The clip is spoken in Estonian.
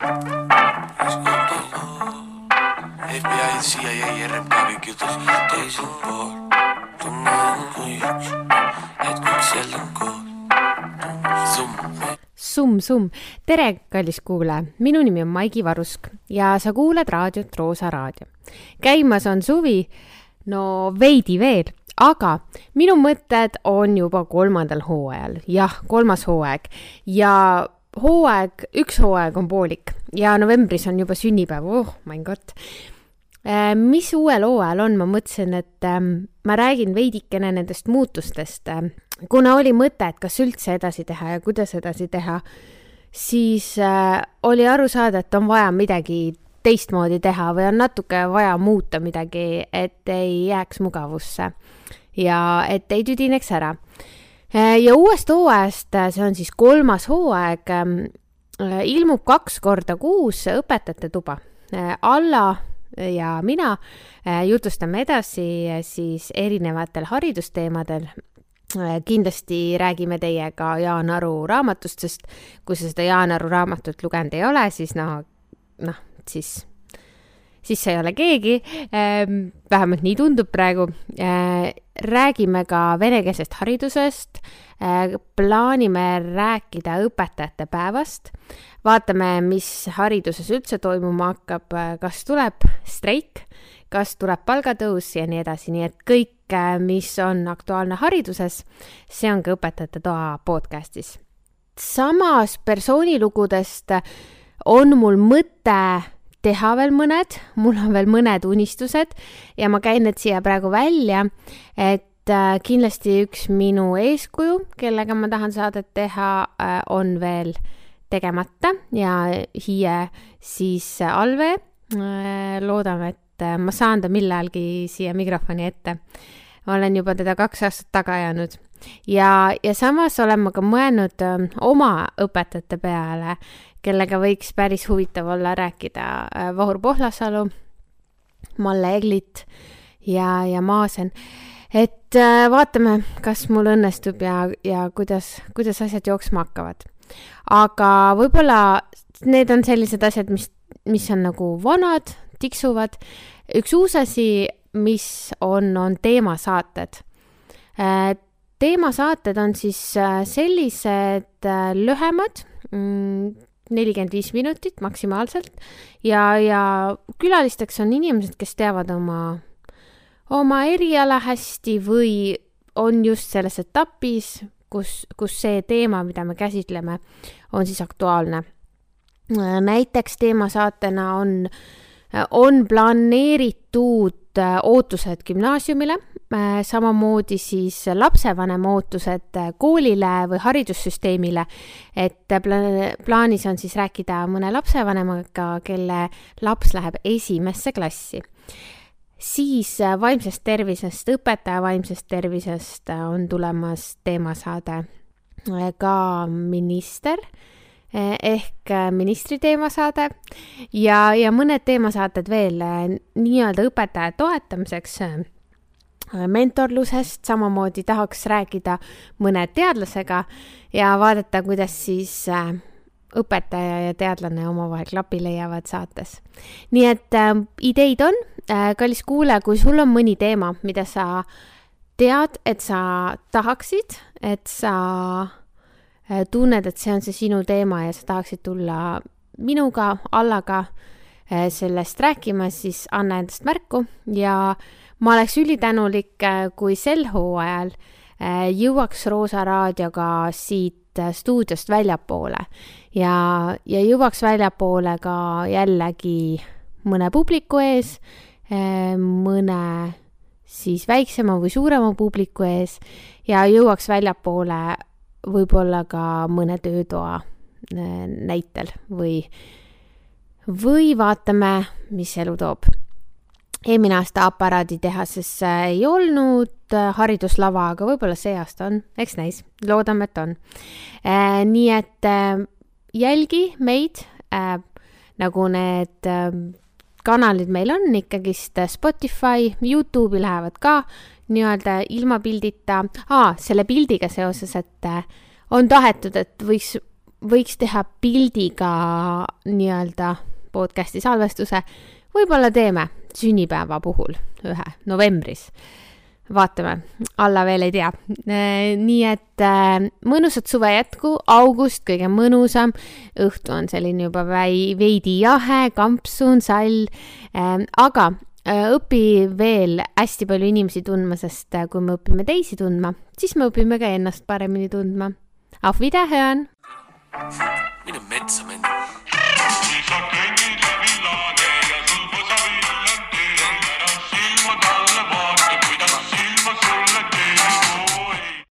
FBI, CIA, RMK kõik jutus teisel pool tunnen kui üks, et kõik seal on koos. Summ. summ-summ, tere, kallis kuulaja, minu nimi on Maigi Varusk ja sa kuulad raadiot Roosa Raadio. käimas on suvi, no veidi veel, aga minu mõtted on juba kolmandal hooajal, jah, kolmas hooaeg ja hooaeg, üks hooaeg on poolik ja novembris on juba sünnipäev, oh my god Äh, mis uuel hooajal on, ma mõtlesin, et ähm, ma räägin veidikene nendest muutustest. Ähm, kuna oli mõte, et kas üldse edasi teha ja kuidas edasi teha, siis äh, oli aru saada, et on vaja midagi teistmoodi teha või on natuke vaja muuta midagi, et ei jääks mugavusse ja et ei tüdineks ära. Äh, ja uuest hooajast, see on siis kolmas hooaeg, ähm, ilmub kaks korda kuus Õpetajate tuba. Alla ja mina äh, jutustame edasi äh, siis erinevatel haridusteemadel äh, kindlasti räägime teiega Jaan Aru raamatust, sest kui sa seda Jaan Aru raamatut lugenud ei ole, siis no, noh, siis, siis sa ei ole keegi. Ähm, vähemalt nii tundub praegu. räägime ka venekeelsest haridusest. plaanime rääkida õpetajate päevast vaatame, mis hariduses üldse toimuma hakkab, kas tuleb streik, kas tuleb palgatõus ja nii edasi, nii et kõik, mis on aktuaalne hariduses, see on ka Õpetajate Toa podcastis. samas persoonilugudest on mul mõte teha veel mõned, mul on veel mõned unistused ja ma käin need siia praegu välja, et kindlasti üks minu eeskuju, kellega ma tahan saadet teha, on veel äh, tegemata ja Hiie siis Alve. Äh, loodame, et äh, ma saan ta millalgi siia mikrofoni ette. olen juba teda kaks aastat taga ajanud ja, ja samas olen ma ka mõelnud äh, oma õpetajate peale, kellega võiks päris huvitav olla rääkida Vahur Pohlasalu, Malle Eglit ja, ja Maasen et vaatame, kas mul õnnestub ja, ja kuidas, kuidas asjad jooksma hakkavad aga võib-olla need on sellised asjad, mis, mis on nagu vanad, tiksuvad. üks uus asi, mis on, on teemasaated. Äh, teemasaated on siis äh, sellised äh, lühemad, mm, nelikümmend viis minutit maksimaalselt ja, ja külalisteks on inimesed, kes teavad oma, oma eriala hästi või on just selles etapis kus, kus see teema, mida me käsitleme, on siis aktuaalne. näiteks teemasaatena on, on planeeritud ootused gümnaasiumile, samamoodi siis lapsevanema ootused koolile või haridussüsteemile, et pla-, plaanis on siis rääkida mõne lapsevanemaga, kelle laps läheb esimesse klassi. Siis äh, vaimsest tervisest, õpetaja vaimsest tervisest äh, on tulemas teemasaade äh, ka minister ehk ministri teemasaade ja, ja mõned teemasaated veel nii-öelda õpetaja toetamiseks mentorlusest, samamoodi tahaks rääkida mõne teadlasega ja vaadata, kuidas siis õpetaja ja teadlane omavahel klapi leiavad saates. nii et äh, ideid on äh,, kallis kuulaja, kui sul on mõni teema, mida sa tead, et sa tahaksid, et sa äh, tunned, et see on see sinu teema ja sa tahaksid tulla minuga, Allaga äh, sellest rääkima, siis anna endast märku. Ja ma oleks ülitänulik, äh, kui sel hooajal äh, jõuaks Roosa raadioga siit äh, stuudiost väljapoole. Ja, ja jõuaks väljapoole ka jällegi mõne publiku ees, mõne siis väiksema või suurema publiku ees ja jõuaks väljapoole võib-olla ka mõne töötoa eh, näitel või, või vaatame, mis elu toob. eelmine aasta aparaaditehases ei olnud eh, hariduslava, aga võib-olla see aasta on, eks näis, loodame, et on. nii et jälgi meid äh,, nagu need äh, kanalid meil on ikkagist Spotify, Youtube'i lähevad ka nii-öelda ilma pildita ah,, selle pildiga seoses, et äh, on tahetud, et võiks võiks teha pildiga nii-öelda podcast'i salvestuse. võib-olla teeme sünnipäeva puhul ühe novembris. Vaatame, alla veel ei tea. nii et äh, mõnusat suve jätku, august kõige mõnusam, õhtu on selline juba väi, veidi jahe, kampsun, sall, aga Äh, õpi veel hästi palju inimesi tundma, sest äh, kui me õpime teisi tundma, siis me õpime ka ennast paremini tundma. Auf Wiederhören! mine metsa,